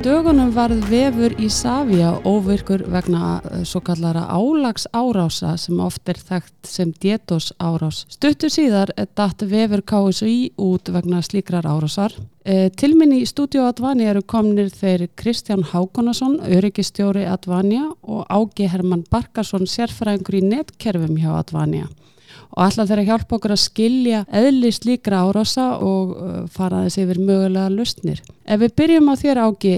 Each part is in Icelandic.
Dögunum varð vefur í Savia óvirkur vegna eh, svo kallara álags árása sem oft er þekkt sem DDoS árás. Stuttu síðar datt vefur KSI út vegna slíkrar árásar. E, til minni í stúdíu Advani eru komnir þeir Kristján Hákonason, öryggistjóri Advania og Ági Herman Barkarsson, sérfræðingur í netkerfum hjá Advania og alltaf þeirra hjálpa okkur að skilja eðli slíkra árása og uh, fara þessi yfir mögulega lustnir. Ef við byrjum á þér ági,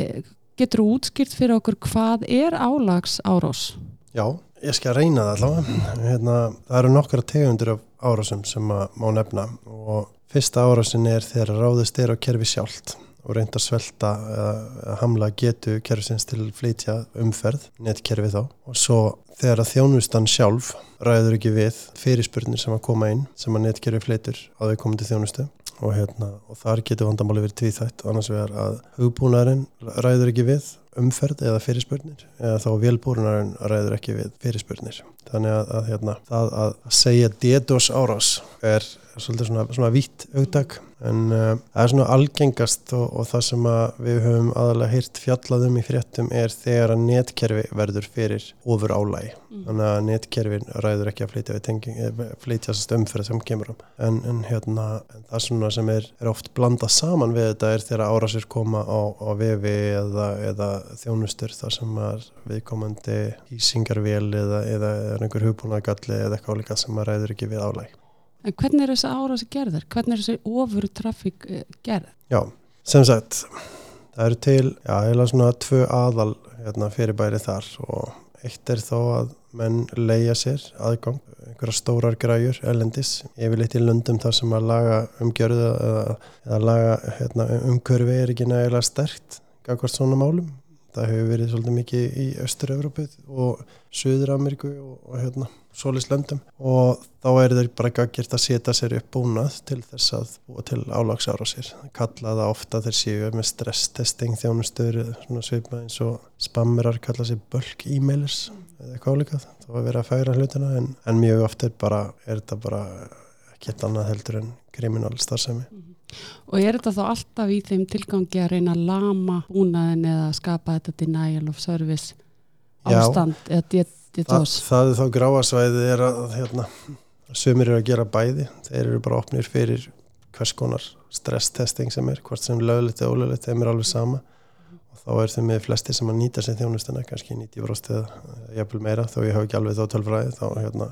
getur þú útskýrt fyrir okkur hvað er álags árás? Já, ég skal reyna það allavega. Hérna, það eru nokkara tegundur af árásum sem má nefna og fyrsta árásin er þegar ráðist er á kerfi sjálft og reynda að svelta eða hamla getu kerfisins til flytja umferð, netkerfi þá og svo þegar að þjónustan sjálf ræður ekki við fyrirspurnir sem að koma inn sem að netkerfi flytur á því komandi þjónustu og, hérna, og þar getur vandamáli verið tvíþætt annars vegar að hugbúnarinn ræður ekki við umferð eða fyrirspurnir eða þá velbúrunarinn ræður ekki við fyrirspurnir. Þannig að, að, hérna, að, að segja DDoS árás er svolítið svona, svona vitt augdag en uh, það er svona algengast og, og það sem við höfum aðalega heyrt fjallaðum í fréttum er þegar að netkerfi verður fyrir ofur álægi mm. þannig að netkerfin ræður ekki að flytja eh, flytjast umfyrir sem kemur um en, en hérna en það svona sem er, er oft blandað saman við þetta er þegar árásir koma á, á vefi eða, eða þjónustur þar sem viðkomandi hýsingarvél eða, eða einhver hugbúnagalli eða eitthvað líka sem ræður ekki við álægi En hvernig er þessi árasi gerðar? Hvernig er þessi ofur trafík eh, gerð? Já, sem sagt, það eru til, já, eða svona tvö aðal hérna, fyrirbæri þar og eitt er þó að menn leia sér aðgang, einhverja stórar græjur elendis, yfirleitt í löndum þar sem að laga umgjörðu eða, eða laga hérna, umkörfi er ekki nægilega stert, gafkvært svona málum. Það hefur verið svolítið mikið í Östur-Európu og Suður-Ameríku og, og hérna solislöndum og þá er þeir bara gaggjert að setja sér upp búnað til þess að búa til álagsára sér. Kalla það ofta þeir séu með stresstesting þjónustöður svipma eins og spammerar kalla sér bulk e-mailers eða eitthvað álikað. Það var verið að færa hlutina en, en mjög ofta er, bara, er þetta bara ekkert annað heldur en kriminal starfsemi. Mm -hmm. Og er þetta þá alltaf í þeim tilgangi að reyna að lama búnaðin eða skapa þetta denial of service ástand Já. eða Þa, það er þá gráasvæði er að hérna, sömur eru að gera bæði. Þeir eru bara opnir fyrir hvers konar stresstesting sem er hvort sem lögulegt eða ólögulegt, þeim er alveg sama. Og þá er þeim með flesti sem að nýta sér þjónustuna, kannski 90% eða jafnvel meira, þó ég hafa ekki alveg þá tölfræði þá hérna,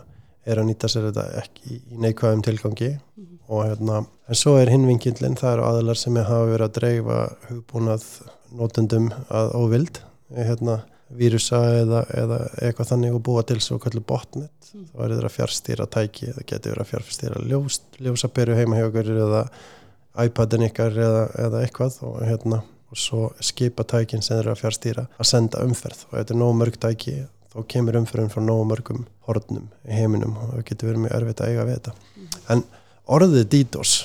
er að nýta sér þetta ekki í neikvæðum tilgangi mm -hmm. og hérna, en svo er hinvingillin það eru aðlar sem hafa verið að dreifa hugbúnað nótundum að óvild hérna vírusa eða, eða eitthvað þannig og búa til svo kallur botnet mm. þá er að fjárstýra tæki það getur verið að fjárstýra ljós, ljósaperu heima hjá okkur eða iPadin ykkar eða, eða eitthvað og, hérna, og svo skipa tækin sem eru að fjárstýra að senda umferð og þetta er nóg mörg tæki þá kemur umferðin frá nóg mörgum hornum í heiminum og það getur verið mjög erfitt að eiga við þetta. Mm. en orðið DDoS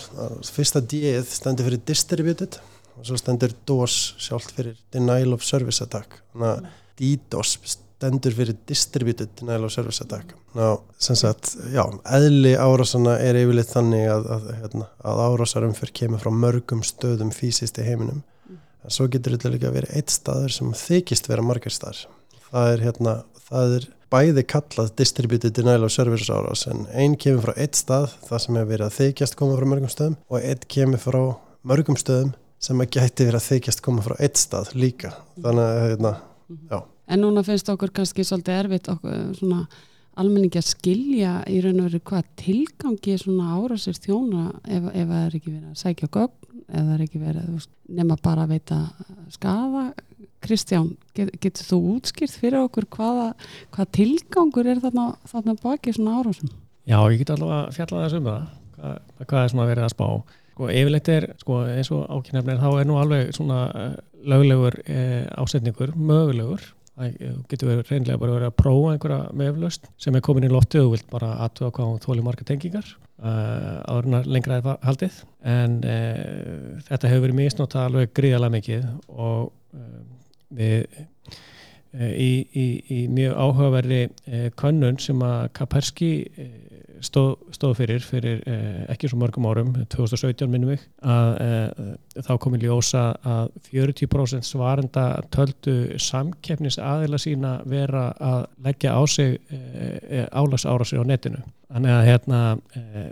fyrsta D-ið stendur fyrir distributed og svo stendur DOS sjálft fyrir denial of service attack. Þannig að mm DDoS stendur fyrir Distributed Denial of Service Attack. Ná, sem sagt, já, eðli árásana er yfirleitt þannig að, að, hérna, að árásarum fyrir kemur frá mörgum stöðum fysiskt í heiminum. Mm. en svo getur þetta líka verið eitt staður sem þykist vera margar staðar það er hérna, það er bæði kallað Distributed Denial of Service árás en einn kemur frá eitt stað það sem hefur verið að þykjast koma frá mörgum stöðum og einn kemur frá mörgum stöðum sem að gæti verið að þykjast koma frá eitt stað líka þannig að hérna Mhm. Já. En núna finnst okkur kannski svolítið erfitt okkur svona almenningi að skilja í raun og veru hvað tilgangi svona árásir þjóna ef, ef það er ekki verið að sækja gögn ef það er ekki verið nema bara að veita skafa Kristján, get, getur þú útskýrt fyrir okkur hvaða, hvaða tilgangur er þarna, þarna baki svona árásum? Já, ég get allavega að fjalla þess um það hvað, hvað er svona verið að spá. Sko, yfirleitt er, sko, eins og ákynafnir þá er nú alveg svona löglegur eh, ásetningur, mögulegur það getur verið reynlega bara verið að prófa einhverja meðflöst sem er komin í lottu og vilt bara aðtöða hvað hún þóli marga tengingar uh, áðurna lengra er haldið. En uh, þetta hefur verið misnóta alveg gríðalega mikið og uh, við í, í, í mjög áhugaverði könnun sem að Kaperski stóð, stóð fyrir fyrir eh, ekki svo mörgum árum 2017 minnum við að eh, þá komi ljósa að 40% svarenda töldu samkeppnis aðila sína vera að leggja á sig eh, álags ára sig á netinu. Þannig að hérna eh,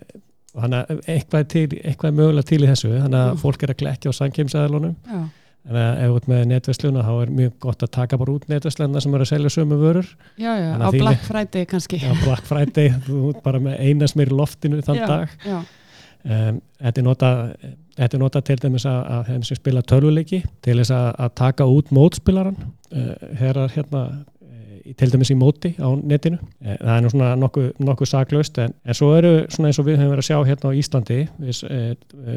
að eitthvað til, eitthvað mögulega til í þessu þannig að Mm. fólk er að glekja á samkeppnisaðilunum. Já, en ef ert með netversluna þá er mjög gott að taka bara út netversluna sem eru að selja sömu vörur. Já, já, á að þín- Black Friday kannski. Já, Black Friday, þú ert bara með eina smir í loftinu þann já, dag. um, Þetta er nota er nota til dæmis að, að henni sem spila tölvuleiki til þess að, að taka út mótspilaran uh, herrar hérna uh, í- til dæmis í móti á netinu. Eh, það er nú svona nokkuð, nokkuð saklaust en, en svo eru svona eins og við höfum verið að sjá hérna á Íslandi við, eh,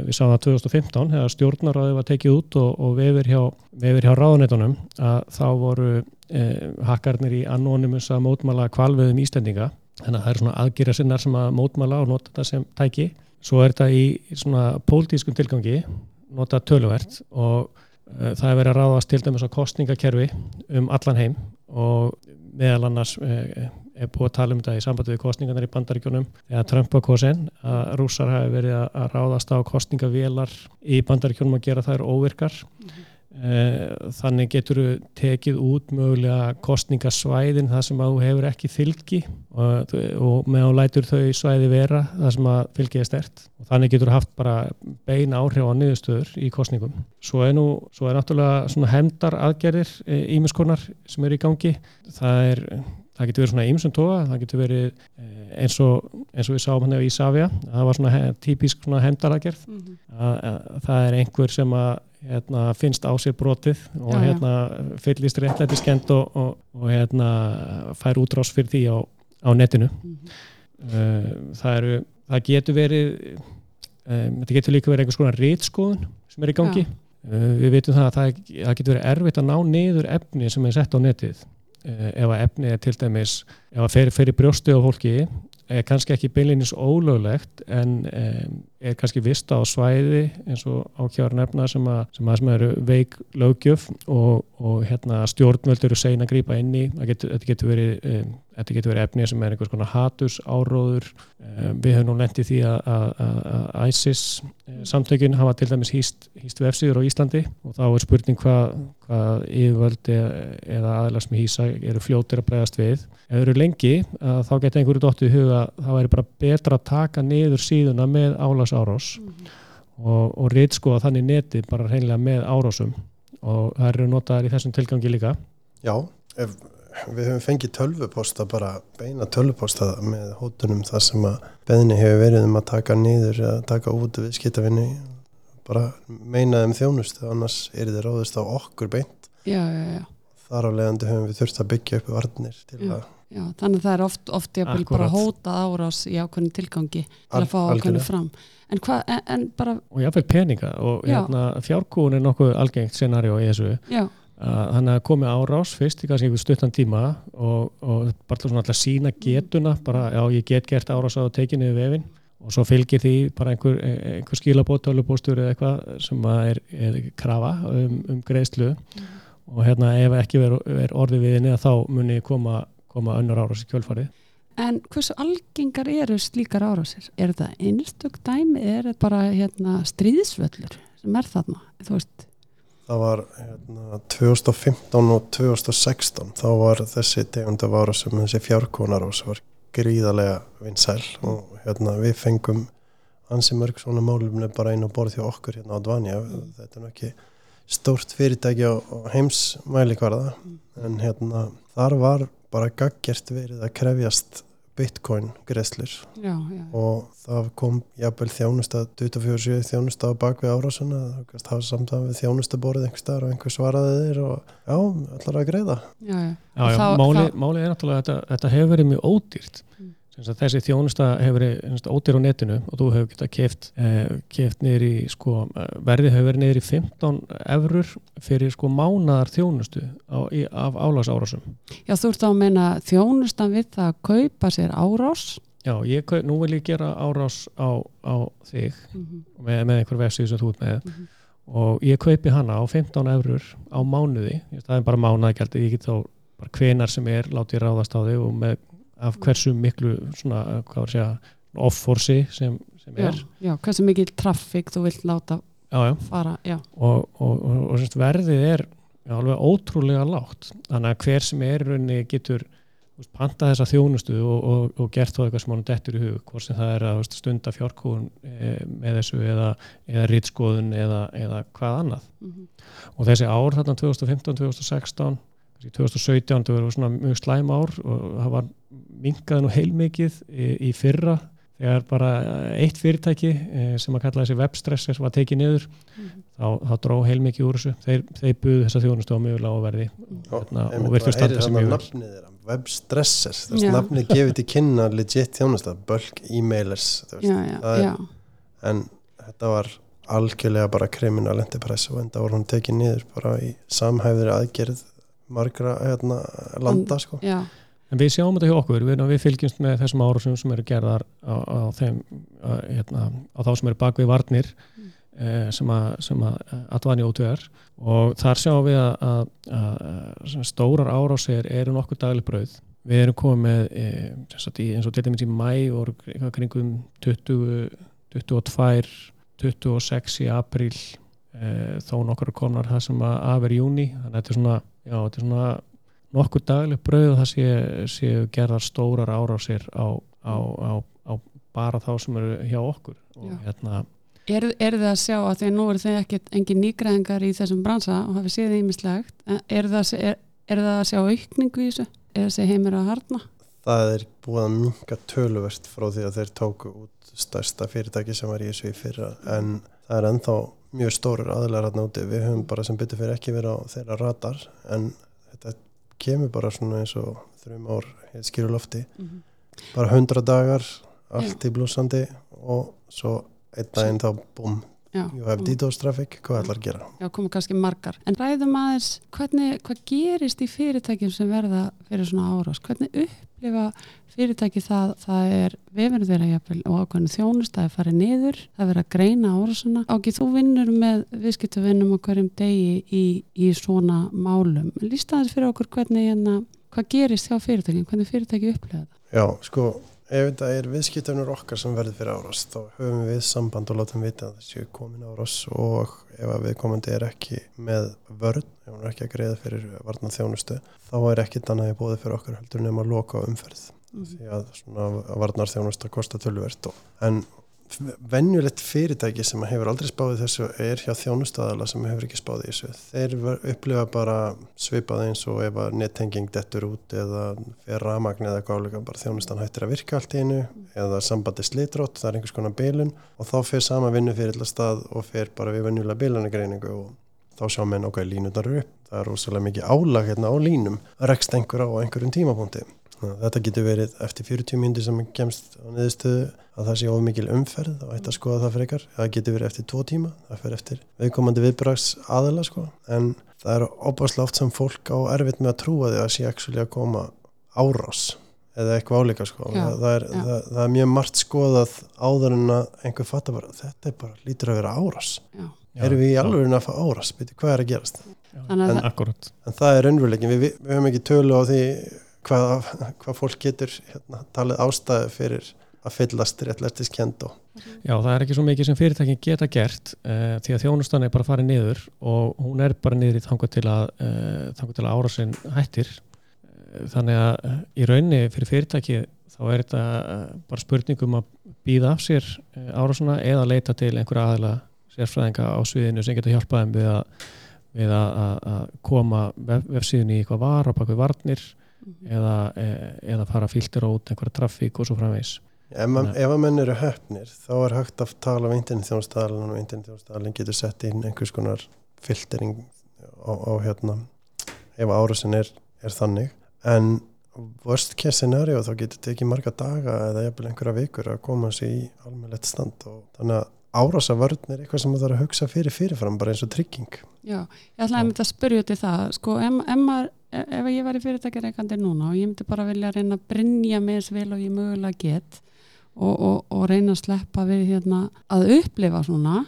við sáum það 2015 þegar stjórnaráðið var tekið út og, og vefir hjá, vefir hjá ráðanetunum að þá voru eh, hakkarnir í Anonymous að mótmala kvalveðum Íslendinga. Þannig að það eru svona aðgýra sinnar sem að mótmala og nota þetta sem tæki. Svo er þetta í svona pólitískum tilgangi nota töluvert og uh, það er verið að ráðast til dæmis á kostningakerfi um allan heim og meðal annars uh, er búið að tala um þetta í sambandi við kostningarnar í bandaríkjunum þegar Trump var kosin að rússar hafi verið að- ráðast á kostningavélar í bandaríkjunum að gera þær óvirkar. Eh, þannig getur þú tekið út mögulega kostningasvæðin það sem að þú hefur ekki fylgi og, og með þú lætur þau svæði vera það sem að fylgi er stert. Og þannig getur þú haft bara bein áhrif á niðurstöður í kostningum svo er nú, svo er náttúrulega svona hemdar aðgerðir ímiskonar sem eru í gangi. Það er það getur verið svona ýmsum toga, það getur verið eh, eins og, eins og við sáum hann í Savia, það var svona típisk Mhm. að, að það er einhver sem að hérna, finnst á sér brotið og Já, hérna, fyllist réttlæti skend og, og, og hérna, fær útrás fyrir því á, á netinu. Mhm. uh, það, eru, það getur verið um, þetta getur líka verið einhvers konar rítskoðun sem er í gangi. Uh, við vitum það að það, það getur verið erfitt að ná niður efni sem er sett á netið. Uh, ef að efni er til dæmis ef að fer, fer í brjósti á fólki er kannski ekki beinleinis ólöglegt en um, er kannski vista á svæði eins og ákjáður nefna sem að, sem að, sem eru veik löggjöf og, og hérna stjórnvöld eru sein að grípa inn í. Það getur, þetta, getur verið, um, þetta getur verið efni sem er einhvers konar hatus, áróður. Um, við höfum nú lendið því að, ISIS eh, samtökin hafa til dæmis hýst, hýst vefsíður á Íslandi og þá er spurning hvað, hvað yfirvöld eða, eða aðeins sem hýsa eru fljótir að bregðast við. Ef þau eru lengi þá geta einhverju dóttið í huga það væri bara betra að taka niður síðuna með álags árás Mhm. og, og reytskoða þannig netið bara hreinlega með árásum og það eru notaðar í þessum tilgangi líka Já, ef við höfum fengið tölvuposta bara beina tölvuposta með hótunum þar sem að beðni hefur verið um að taka niður eða taka út við skitafinni bara meina þeim þjónustu annars er þið ráðist á okkur beint já, já, já, þar á leiðandi höfum við þurft að byggja upp varnir til Já. að já, þannig að það er oft, oft jafnvel bara Akkúrat. hótað árás í ákveðinu tilgangi til Al- að fá ákveðinu fram. En, hva, en, en bara, og jáfnveil peninga og hérna, fjárkúun er nokkuð algengt scenario í þessu. Að hann að komi árás fyrst í kannski einhver stuttan tíma og, og bara svona alltaf sína getuna bara já ég get gert árás á tekinu við vefin og svo fylgir því bara einhver, einhver skilabót, tölubóstur eða eitthvað sem er, er krafa um, um greiðslu. Og hérna ef ekki ver, ver orðið við henni þá muni koma, koma önnur árás í kjölfarið. En hversu algengar eru slíkar árásir? Er það einstök dæmi, er þetta bara hérna, stríðsvöllur sem er þarna, þú veist. Það var hérna, 2015 og 2016 þá var þessi tegund af ára sem þessi fjárkónar var gríðarlega vinsæl og hérna, við fengum ansi mörg svona málumni bara inn á borð hjá okkur hérna á Dvanja. Þetta er nú ekki stórt fyrirtæki á, á heimsmæli hverða en hérna þar var bara gaggjert verið að krefjast bitcoin greiðslur já, já, og það kom jafnvel þjónusta 24-7 þjónusta á bakvið árásuna það hafa samtaf við þjónustaborið einhver staðar og einhver svaraði þér og já, allar að greiða já, já. Já, þá- máli, þá- máli er náttúrulega að þetta, þetta hefur verið mjög ódýrt Mm. Þessi þjónusta hefur verið ódýr á netinu og þú hefur getað keft, eh, keft niður í sko, eh, verðið hefur verið niður í 15 eurur fyrir sko mánaðar þjónustu á, í, af álagsárásum. Já, þú ert þá að meina þjónustan við það að kaupa sér árás? Já, ég, nú vil ég gera árás á, á þig Mhm, með, með einhver vefsíð sem þú ert með. Mhm. og ég kaupi hana á 15 eurur á mánuði, það er bara mánaðgjaldið ég get þá bara hvenar sem er látið ráðast á þig og með af hversu miklu svona, hvað var að segja off-force sem, sem já, er. já, hversu mikil traffík þú vilt láta já, já. fara, já, og, og, og, og verðið er já, alveg ótrúlega lágt. Þannig að hver sem er í rauninni getur veist, pantað þessa þjónustu og, og, og gert þá eitthvað sem hann dettur í hug hvort sem það er að veist, stunda fjárkúun e, með þessu eða, eða rítskoðun eða, eða hvað annað. Mhm, og þessi ár þarna 2015-2016 kannski 2017 það verður svona mjög slæm ár og það var minkaði nú heilmikið í, í fyrra þegar bara eitt fyrirtæki eh, sem að kalla þessi webstressir var tekið niður mhm. þá, þá dró heilmikið úr þessu þeir, þeir buðu þessa þjónustu á mjög lágu verði Hérna, og virtust standa sig mjög vel. webstressers Já. veist, nafnið gefið til kynna legit þjónusta, bulk e-mailers er- já, en þetta var algjörlega bara kriminal enterprise og enda voru hún tekið niður bara í samhæfðri aðgerð margra hérna, landa sko. En við sjáum þetta hjá okkur, við, við fylgjumst með þessum árásum sem eru gerðar á, á þeim, á, hérna, á þá sem eru bakvið varnir Mm. eh, sem að, sem að atvani ótöðar og þar sjáum við að, að, að stórar árásir eru nokkur dagli brauð. Við erum komið með eh, sem sagt, í, eins og til dæmis í mæ eitthvað kringum 20, 22, 26 í apríl eh, þó nokkur komnar það sem að af er í júni, þannig að þetta er svona, já, þetta er svona nokkur dagleg brauð og það séu, séu gerðar stórar árásir á, á, á, á bara þá sem eru hjá okkur. Og Já. hérna, eru er þið að sjá að því að nú eru þið ekkert engin nýgræðingar í þessum bransa og hafið séð ímislegt eru það, er, er það að sjá aukningu í þessu? Er þessi heimur að harna það er búið að minka töluvert frá því að þeir tóku út stærsta fyrirtæki sem var í þessu í fyrra en það er ennþá mjög stórir aðlar að úti, við höfum bara sem byttur fyrir ekki verið á þeirra radar en þetta kemur bara svona eins og þrjum ár skýru lofti. Bara hundra dagar allt í blúsandi og svo einn daginn þá búm, you have DDoS traffic, hvað ætlar að gera? já, koma kannski margar. En ræðum aðeins, hvernig, hvað gerist í fyrirtækjum sem verða fyrir svona árás? Hvernig upplifa fyrirtæki það, það er vefinu þeirra jafnvel og ákveðinu þjónustæði farið niður það er verið að greina árásuna ákveð þú vinnur með viðskiptavinnum á hverjum degi í, í svona málum. Lísta aðeins fyrir okkur hvernig hérna, hvað gerist hjá fyrirtækjum, hvernig fyrirtæki upplifa það? Já, sko, ef þetta er viðskiptunur okkar sem verður fyrir árás þá höfum við samband og látum vita að þessi komin árás og ef að viðkomandi er ekki með vörn ef hann er ekki að greiða fyrir varna þjónustu þá er ekkit annað í bóði fyrir okkur heldur nema að loka umferð. Því að svona varnar þjónusta kostar tölvert og, en venjulegt fyrirtæki sem hefur aldrei spáðið þessu er hjá þjónustadala sem hefur ekki spáðið þessu. Þeir upplifa bara svipað eins og ef að nettenging dettur út eða fer ramagn eða álega bara þjónustan hættir að virka allt í einu eða sambandi slitrótt, það er einhvers konar bilun og þá fer sama vinnu fyrir alla stað og fer bara við venjulega bilunagreiningu og þá sjá menn okkar línunar eru upp. Það er rosalega mikið álag hérna á línum. Að rekst einhver á einhverjum tímapunkti Þetta getur verið eftir 40 mínúti sem kemst á niðurstöðu að það sé of mikil umferð og ætti að skoða það frekar. Það getur verið eftir tvo tíma, það fer eftir viðkomandi viðbrags aðila sko. En það er opaslega oft sem fólk á erfitt með að trúa því að sé actually að koma árás eða eitthvað álíka sko. Já, það, það, er, já. það, það er mjög margt skoðað áður en að einhver fattar bara þetta er bara lítur að vera árás. Já. Erum við í alveg að fá árás? Beti, hvað er að gerast? Þannig að en, það- akkurat En það er raunveruleikin, við, við höfum ekki tölu á því hvað, hvað fólk getur hérna, talið ástæðu fyrir að fyllast réttlæstiskend og Já, það er ekki svo mikið sem fyrirtækin geta gert uh, því að þjónustan er bara farið niður og hún er bara niður í þangu til að uh, þangu til að árásin hættir. Uh, þannig að í raunni fyrir fyrirtæki þá er þetta bara spurningum að býða af sér árásuna eða leita til einhverja aðila sérfræðinga á sviðinu sem geta hjálpað þeim við að, við að, að, að koma vef, vefsíðinu í eitthvað var á bakvið varnir eða, e- eða fara að filtera út einhverja traffík og svo framvegs ef, man, ef að menn eru höfnir þá er hægt að tala um internetþjónustæðalinn og internetþjónustæðalinn getur sett inn einhvers konar filtering á, á hérna ef árásin er, er þannig. En worst case scenario þá getur tekið marga daga eða jafnvel einhverja vikur að koma sér í almennlegt stand og þannig að árása vörn er eitthvað sem það þarf að hugsa fyrir fyrirfram bara eins og trygging. Já, ég ætlaði að mynda að spyrja út í það sko, ef, ef, maður, ef ég var í fyrirtækjareikandi núna og ég myndi bara vilja reyna að brinja mig eins vel og ég mögulega get og, og, og reyna að sleppa við hérna að upplifa svona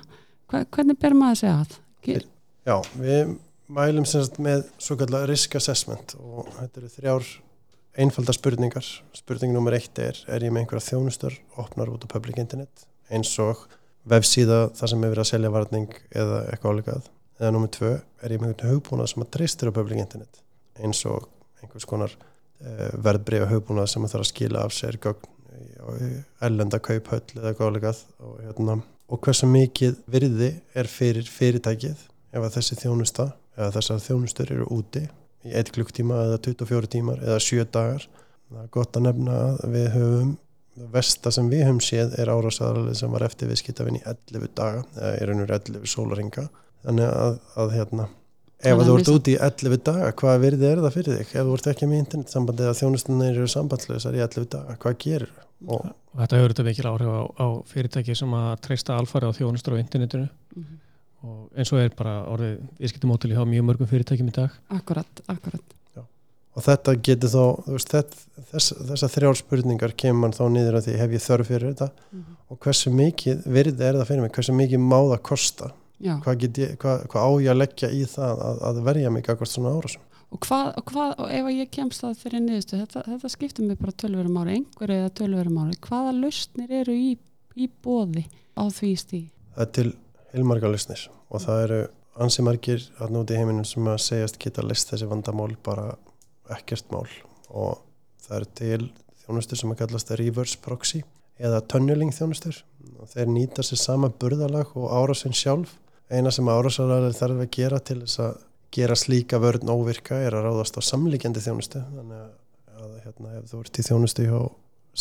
hvernig ber maður að? Ge- Já, við mælum sem sagt með svo kallar risk assessment og þetta eru þrjár einfalda spurningar. Spurning nummer eitt er, er ég með einhverja þjónustur opnar út á public internet eins og vefsíða þar sem er verið að selja varning eða eitthvað álegað eða nummer tvö, er ég með einhvern hugbúnað sem að treystir á public internet eins og einhvers konar uh, verðbreyfa hugbúnað sem að þarf að skila af sér ellenda kauphöll eða eitthvað álegað og, hérna, og hversu mikið virði er fyrir fyrirtækið ef að þessi þjónusta eða þessar þjónustur eru úti í 1 klukktíma eða 24 tímar eða 7 dagar. Það er gott að nefna að við höfum, vesta sem við höfum séð er árásaðarlega sem var eftir viðskiptafinn í 11 daga eða er einhver 11 sólaringa. Þannig að, að hérna, ef þú ert úti í 11 daga, hvað virði er það fyrir þig? Ef þú ert ekki með internetsambandi eða þjónustunni eru sambandslösar í 11 daga, hvað gerir þú? Og, og þetta hefur þetta mikil áhrif á, á fyrirtæki sem að treysta alfari á þjónustur á internetinu mm -hmm og eins og er bara orðið viðskiptumótili á mjög mörgum fyrirtækjum í dag Akkurat, akkurat Já. og þetta getur þá veist, þess, þessar þrjár spurningar kemur þá niður að því hef ég þörf fyrir þetta mm -hmm. og hversu mikið virði er það fyrir mig, hversu mikið má það kosta hvað, ég, hvað, hvað á ég að leggja í það að, að verja mig akkord svona árásum? Og hvað, og hvað, og ef ég kemst það fyrir niðurstu, þetta, þetta skiptir mig bara tölverum ári, einhverju eða tölverum ári. Hvaða lausnir eru í, í bóði á því stíð? Það er til heilmarga lausnir og það eru ansi margir að núti í heiminum sem að segjast geta list þessi vandamál bara ekkert mál. Og það eru til þjónustur sem að kallast reverse proxy eða tunneling þjónustur. Og þeir nýta sér sama burðalag og árásinn sjálf eina sem árásalega þarf að gera til þess að gera slíka vörn óvirka er að ráðast á samlíkjandi þjónustu. Þannig að hérna, ef þú ert í þjónustu hjá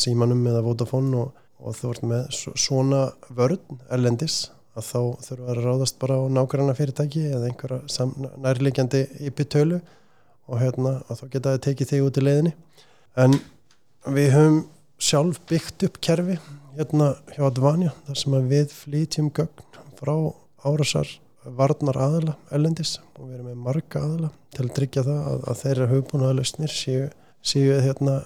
símanum eða Vodafone og, og þú ert með svona vörn erlendis að þá þurfa að ráðast bara á nákvæmna fyrirtæki eða einhverja nærlegjandi yppitölu og hérna og þá geta það tekið þig út í leiðinni. En við höfum sjálf byggt upp kerfi hérna hjá Advanja þar sem við flytjum gögn frá árasar varnar aðala ellendis og við erum með marga aðala til að tryggja það að, að þeirra hugbúna aðlausnir séu, séu hérna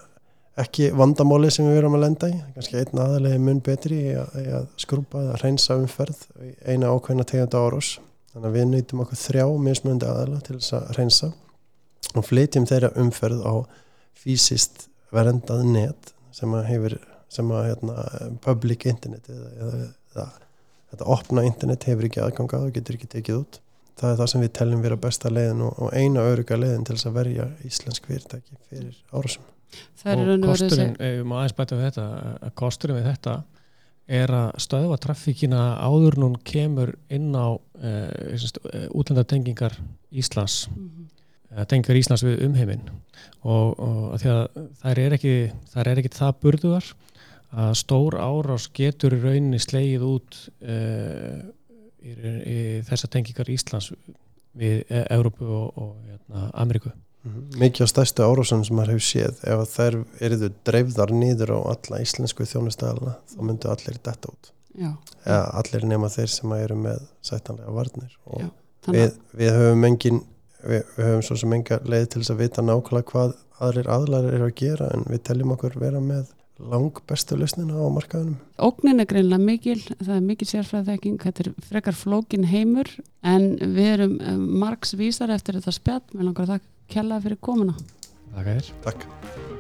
ekki vandamáli sem við verum að lenda í. Kannski einn aðalegi mun betri í að, að skrúpa eða reynsa umferð eina ákveðna tegunda árós þannig að við nöytum okkur þrjá mismundi aðala til þess að reynsa og flytjum þeirra umferð á fysiskt verendað net sem að hefur sem að hérna, public internet eða, eða, eða þetta opna internet hefur ekki aðgangað og getur ekki tekið út. Það er það sem við tellum vera besta leiðin og, og eina öruga leiðin til þess að verja íslensk fyrirtæki fyrir árásum og kosturinn, ef við má aðeins bæta við þetta að kosturinn við þetta er að stöðva traffíkina áður nún kemur inn á e, útlendatengingar Íslands. Mm -hmm. tengingar Íslands við umheiminn. Og, og því að þær er ekki þær er ekki það burðuðar að stór árás getur í rauninni sleið út e, í, í þessar tengingar Íslands við e, Európu og, og hérna, Ameríku. Mhm. Mikið á stærstu árásunum sem maður hefur séð ef þær eruðu dreifðar nýður á alla íslensku þjónustæðalina þá myndu allir detta út. Eða allir nema þeir sem eru með sættanlega varnir. Og Já, við, við höfum engin við, við höfum svo sem enga leið til þess að vita nákvæmlega hvað aðrir aðlæri eru að gera en við teljum okkur vera með lang bestu lausnina á markaðunum. Ógnin er greinlega mikil, það er mikil sérfræðveiking, þetta er frekar flókin heimur en við erum eh, margs vísar eftir þetta spjall, með langar að kella fyrir komuna. Takk Takk